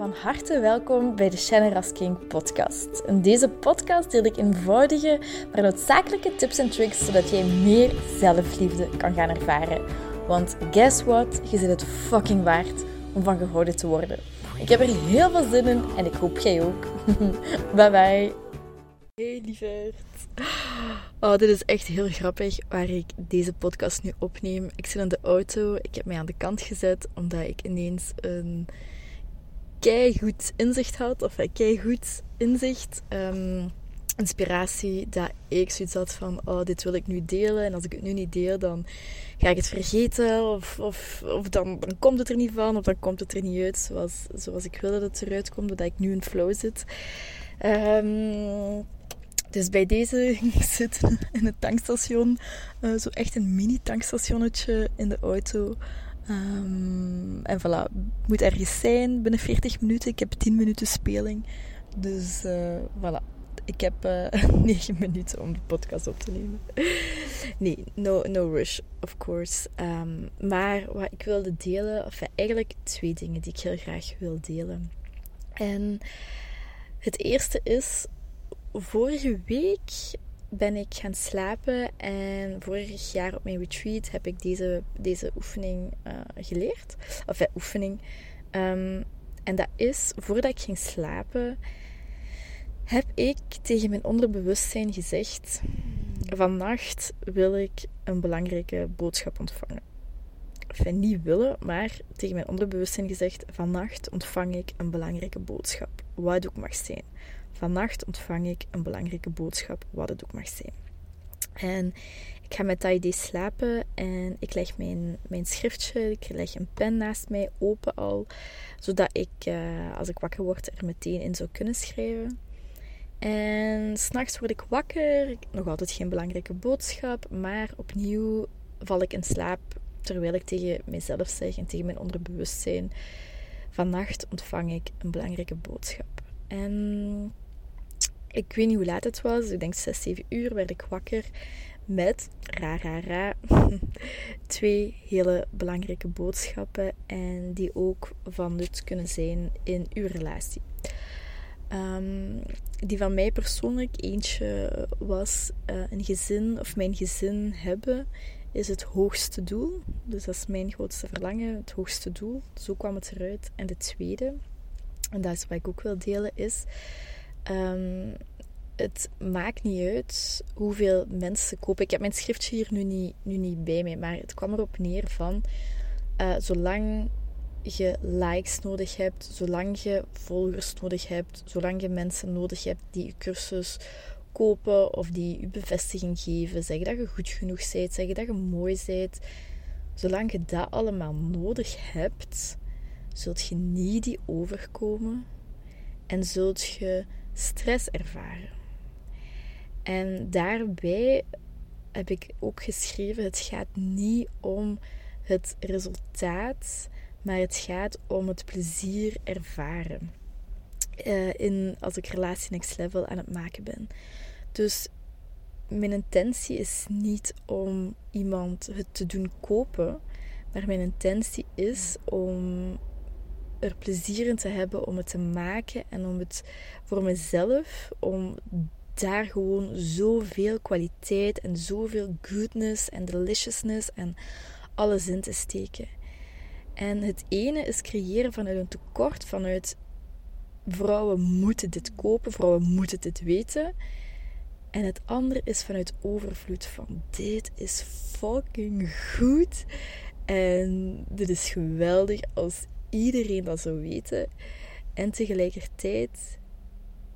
van harte welkom bij de Shannon Rasking podcast. In deze podcast deel ik eenvoudige, maar noodzakelijke tips en tricks zodat jij meer zelfliefde kan gaan ervaren. Want guess what? Je zit het fucking waard om van gehouden te worden. Ik heb er heel veel zin in en ik hoop jij ook. bye bye. Hey lieverd. Oh, dit is echt heel grappig waar ik deze podcast nu opneem. Ik zit in de auto, ik heb mij aan de kant gezet omdat ik ineens een goed inzicht had, of goed inzicht, um, inspiratie, dat ik zoiets had van, oh, dit wil ik nu delen. En als ik het nu niet deel, dan ga ik het vergeten. Of, of, of dan, dan komt het er niet van, of dan komt het er niet uit zoals, zoals ik wilde dat het eruit komt, dat ik nu in flow zit. Um, dus bij deze zit in het tankstation, uh, zo echt een mini-tankstationnetje in de auto. Um, en voilà, moet ergens zijn binnen 40 minuten. Ik heb 10 minuten speling. Dus uh, voilà, ik heb uh, eh, 9 minuten om de podcast op te nemen. nee, no, no rush, of course. Um, maar wat ik wilde delen, of eigenlijk twee dingen die ik heel graag wil delen. En het eerste is, vorige week ben ik gaan slapen en vorig jaar op mijn retreat heb ik deze, deze oefening uh, geleerd. Of ja, oefening. Um, en dat is, voordat ik ging slapen, heb ik tegen mijn onderbewustzijn gezegd: Vannacht wil ik een belangrijke boodschap ontvangen. Of niet willen, maar tegen mijn onderbewustzijn gezegd: Vannacht ontvang ik een belangrijke boodschap. Wat ook mag zijn. Vannacht ontvang ik een belangrijke boodschap, wat het ook mag zijn. En ik ga met dat idee slapen en ik leg mijn, mijn schriftje, ik leg een pen naast mij open al, zodat ik, uh, als ik wakker word, er meteen in zou kunnen schrijven. En s'nachts word ik wakker, nog altijd geen belangrijke boodschap, maar opnieuw val ik in slaap terwijl ik tegen mezelf zeg en tegen mijn onderbewustzijn: Vannacht ontvang ik een belangrijke boodschap. En ik weet niet hoe laat het was. Ik denk 6, 7 uur werd ik wakker met, ra, ra, ra, twee hele belangrijke boodschappen. En die ook van nut kunnen zijn in uw relatie. Ehm, die van mij persoonlijk eentje was uh, een gezin of mijn gezin hebben is het hoogste doel. Dus dat is mijn grootste verlangen, het hoogste doel. Zo kwam het eruit. En de tweede, en dat is wat ik ook wil delen, is Um, het maakt niet uit hoeveel mensen kopen. Ik heb mijn schriftje hier nu niet, nu niet bij mij, maar het kwam erop neer van uh, zolang je likes nodig hebt, zolang je volgers nodig hebt, zolang je mensen nodig hebt die je cursus kopen of die je bevestiging geven, zeggen dat je goed genoeg bent, zeggen dat je mooi bent, zolang je dat allemaal nodig hebt, zult je niet die overkomen en zult je stress ervaren. En daarbij heb ik ook geschreven: het gaat niet om het resultaat, maar het gaat om het plezier ervaren. Uh, in, als ik relatie next level aan het maken ben. Dus mijn intentie is niet om iemand het te doen kopen, maar mijn intentie is om er plezier in te hebben om het te maken en om het voor mezelf, om daar gewoon zoveel kwaliteit en zoveel goodness en deliciousness en alles in te steken. En het ene is creëren vanuit een tekort, vanuit vrouwen moeten dit kopen, vrouwen moeten dit weten. En het andere is vanuit overvloed van dit is fucking goed. En dit is geweldig als iedereen dat zou weten. En tegelijkertijd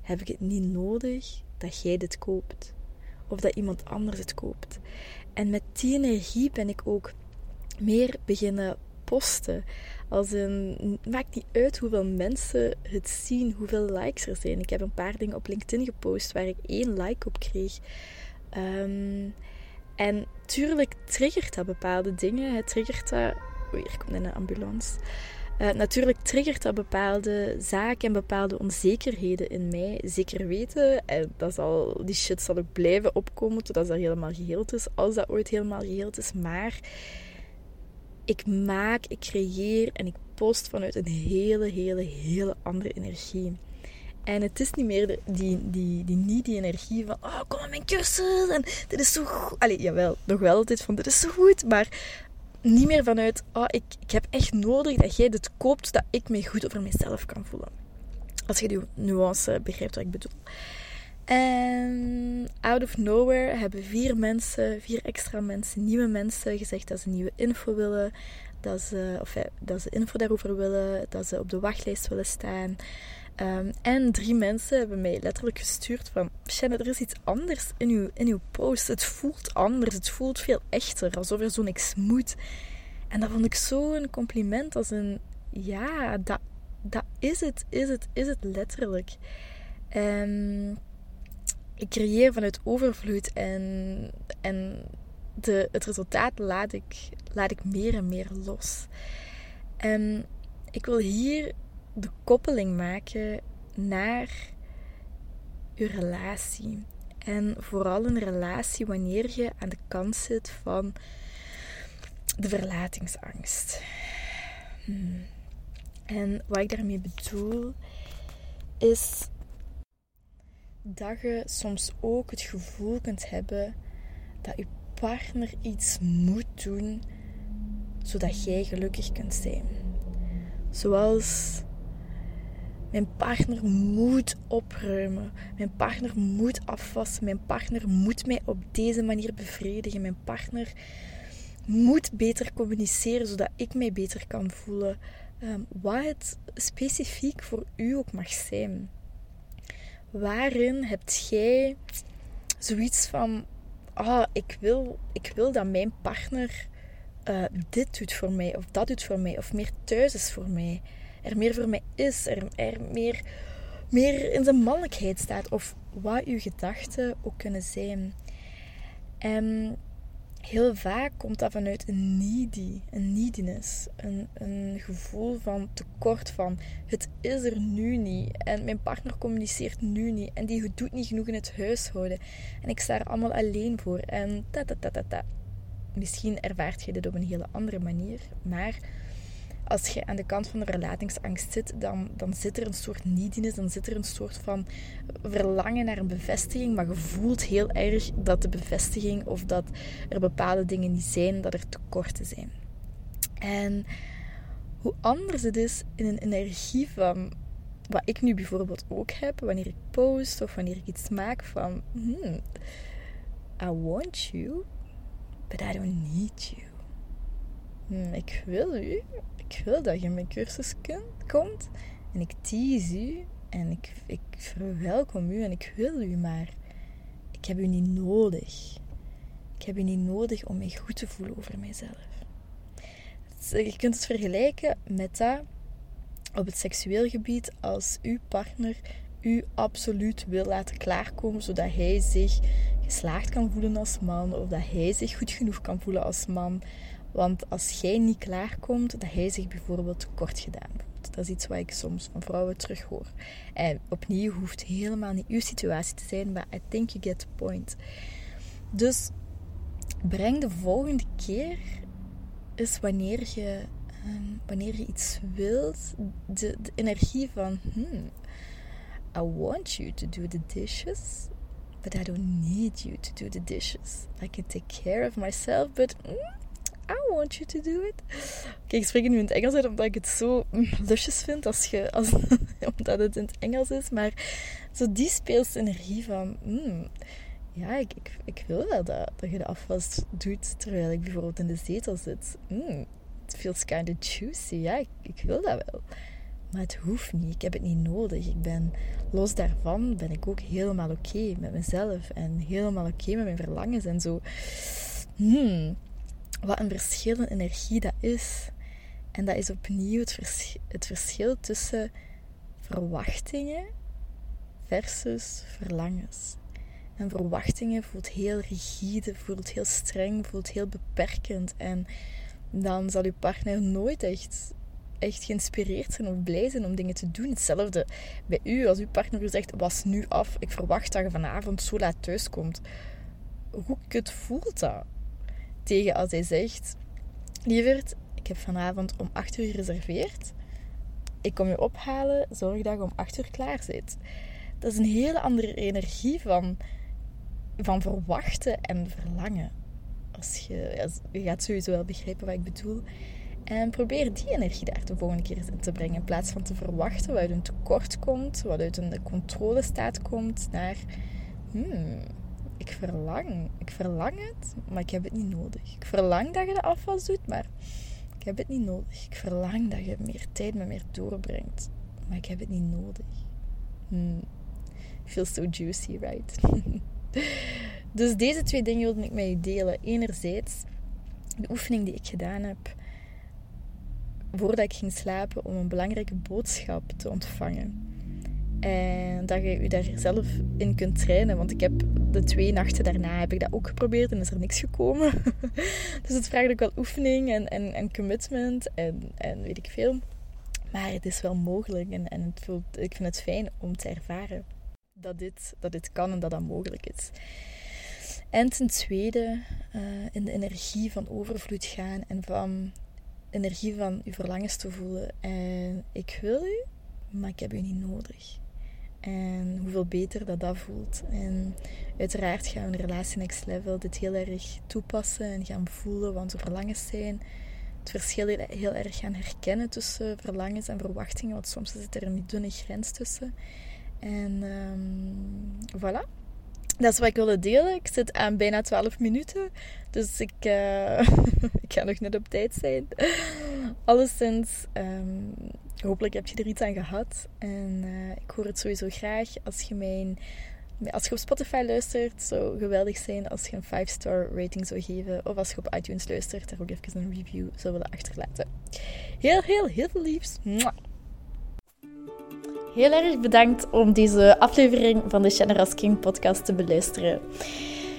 heb ik het niet nodig dat jij dit koopt. Of dat iemand anders het koopt. En met die energie ben ik ook meer beginnen posten. Als een, maakt niet uit hoeveel mensen het zien, hoeveel likes er zijn. Ik heb een paar dingen op LinkedIn gepost waar ik één like op kreeg. Um, en tuurlijk triggert dat bepaalde dingen. Het triggert dat. Oei, hier komt een ambulance. Uh, natuurlijk triggert dat bepaalde zaken en bepaalde onzekerheden in mij. Zeker weten. En dat zal, die shit zal ook blijven opkomen totdat dat helemaal geheeld is. Als dat ooit helemaal geheeld is. Maar ik maak, ik creëer en ik post vanuit een hele, hele, hele andere energie. En het is niet meer die, die, die, niet die energie van, oh, kom aan mijn cursus en dit is zo goed. Allee, jawel, nog wel altijd van, dit is zo goed, maar niet meer vanuit, oh, ik, ik heb echt nodig dat jij dit koopt, dat ik me goed over mezelf kan voelen. Als je die nuance begrijpt wat ik bedoel. En out of nowhere hebben vier mensen, vier extra mensen, nieuwe mensen gezegd dat ze nieuwe info willen. Dat ze, of, dat ze info daarover willen, dat ze op de wachtlijst willen staan. Ehm, en drie mensen hebben mij letterlijk gestuurd van... Shannon, er is iets anders in uw, in uw post. Het voelt anders. Het voelt veel echter. Alsof er zo niks moet. En dat vond ik zo'n compliment. Als een... Ja, dat, dat is het. Is het. Is het letterlijk. En ik creëer vanuit overvloed. En, en de, het resultaat laat ik, laat ik meer en meer los. En ik wil hier de koppeling maken naar je relatie. En vooral een relatie wanneer je aan de kant zit van de verlatingsangst. Hmm. En wat ik daarmee bedoel is dat je soms ook het gevoel kunt hebben dat je partner iets moet doen zodat jij gelukkig kunt zijn. Zoals mijn partner moet opruimen. Mijn partner moet afwassen. Mijn partner moet mij op deze manier bevredigen. Mijn partner moet beter communiceren zodat ik mij beter kan voelen. Um, wat het specifiek voor u ook mag zijn. Waarin hebt jij zoiets van: ah, ik, wil, ik wil dat mijn partner uh, dit doet voor mij, of dat doet voor mij, of meer thuis is voor mij er meer voor mij is, er, er meer, meer in zijn mannelijkheid staat, of wat uw gedachten ook kunnen zijn. En heel vaak komt dat vanuit een needy, een neediness, een, een gevoel van tekort van het is er nu niet en mijn partner communiceert nu niet en die doet niet genoeg in het huishouden en ik sta er allemaal alleen voor en ta ta ta ta ta. Misschien ervaart je dit op een hele andere manier, maar als je aan de kant van de relatingsangst zit, dan, dan zit er een soort neediness, dan zit er een soort van verlangen naar een bevestiging, maar je voelt heel erg dat de bevestiging of dat er bepaalde dingen niet zijn, dat er tekorten zijn. En hoe anders het is in een energie van wat ik nu bijvoorbeeld ook heb, wanneer ik post of wanneer ik iets maak van hmm, I want you, but I don't need you. Hmm, ik wil u, ik wil dat je mijn cursus komt en ik tease u en ik, ik verwelkom u en ik wil u, maar ik heb u niet nodig. Ik heb u niet nodig om mij goed te voelen over mijzelf. Je kunt het vergelijken met dat op het seksueel gebied als uw partner u absoluut wil laten klaarkomen zodat hij zich geslaagd kan voelen als man of dat hij zich goed genoeg kan voelen als man want als jij niet klaarkomt, dat hij zich bijvoorbeeld tekort gedaan voelt. Dat is iets wat ik soms van vrouwen terughoor. En opnieuw hoeft helemaal niet uw situatie te zijn, maar I think you get the point. Dus breng de volgende keer is wanneer je, um, wanneer je iets wilt, de, energie van hmm, I want you to do the dishes, but I don't need you to do the dishes. I can take care of myself, but mm, I want you to do it. Kijk, ik spreek nu in het Engels uit omdat ik het zo lusjes vind als je, als, omdat het in het Engels is. Maar zo die speelse energie van, mm, ja, ik, ik, wil wel dat, dat je de afwas doet terwijl ik bijvoorbeeld in de zetel zit. Mm, it feels kind of juicy. Ja, ik, ik wil dat wel. Maar het hoeft niet. Ik heb het niet nodig. Ik ben los daarvan ben ik ook helemaal oké met mezelf en helemaal oké met mijn verlangens en zo. Hmm wat een verschil in energie dat is. En dat is opnieuw het, verschil tussen verwachtingen versus verlangens. En verwachtingen voelt heel rigide, voelt heel streng, voelt heel beperkend. En dan zal uw partner nooit echt, echt geïnspireerd zijn of blij zijn om dingen te doen. Hetzelfde bij u, als uw partner zegt: Was nu af, ik verwacht dat je vanavond zo laat thuis komt. Hoe kut voelt dat? Tegen als hij zegt: Lieverd, ik heb vanavond om 8 uur gereserveerd. Ik kom je ophalen, zorg dat je om 8 uur klaar zit. Dat is een hele andere energie van, van verwachten en verlangen. Als je, je gaat sowieso wel begrijpen wat ik bedoel. En probeer die energie daar de volgende keer in te brengen. In plaats van te verwachten wat uit een tekort komt, wat uit een controlestaat komt, naar hmm, ik verlang. Ik verlang het, maar ik heb het niet nodig. Ik verlang dat je de afwas doet, maar ik heb het niet nodig. Ik verlang dat je meer tijd met meer doorbrengt, maar ik heb het niet nodig. Hmm. Feels so juicy, right? dus deze twee dingen wilde ik met je delen. Enerzijds de oefening die ik gedaan heb voordat ik ging slapen om een belangrijke boodschap te ontvangen. En dat je je daar zelf in kunt trainen. Want ik heb de twee nachten daarna heb ik dat ook geprobeerd en is er niks gekomen. dus het vraagt ook wel oefening en, en, en commitment en, en weet ik veel. Maar het is wel mogelijk en, en het voelt, ik vind het fijn om te ervaren dat dit, dat dit kan en dat dat mogelijk is. En ten tweede, uh, in de energie van overvloed gaan en van energie van je verlangens te voelen. En ik wil u, maar ik heb u niet nodig. En hoeveel beter dat dat voelt. En uiteraard gaan we in relatie next level dit heel erg toepassen en gaan voelen wat onze verlangens zijn. Het verschil heel erg gaan herkennen tussen verlangens en verwachtingen, want soms zit er een dunne grens tussen. En um, voilà. Dat is wat ik wilde delen. Ik zit aan bijna 12 minuten. Dus ik, uh, ik ga nog net op tijd zijn. Alleszins, um, hopelijk heb je er iets aan gehad. En uh, ik hoor het sowieso graag als je mijn... Als je op Spotify luistert, zou geweldig zijn als je een 5-star rating zou geven. Of als je op iTunes luistert, daar ook even een review zou willen achterlaten. Heel, heel, heel veel liefs. Heel erg bedankt om deze aflevering van de Generous King podcast te beluisteren.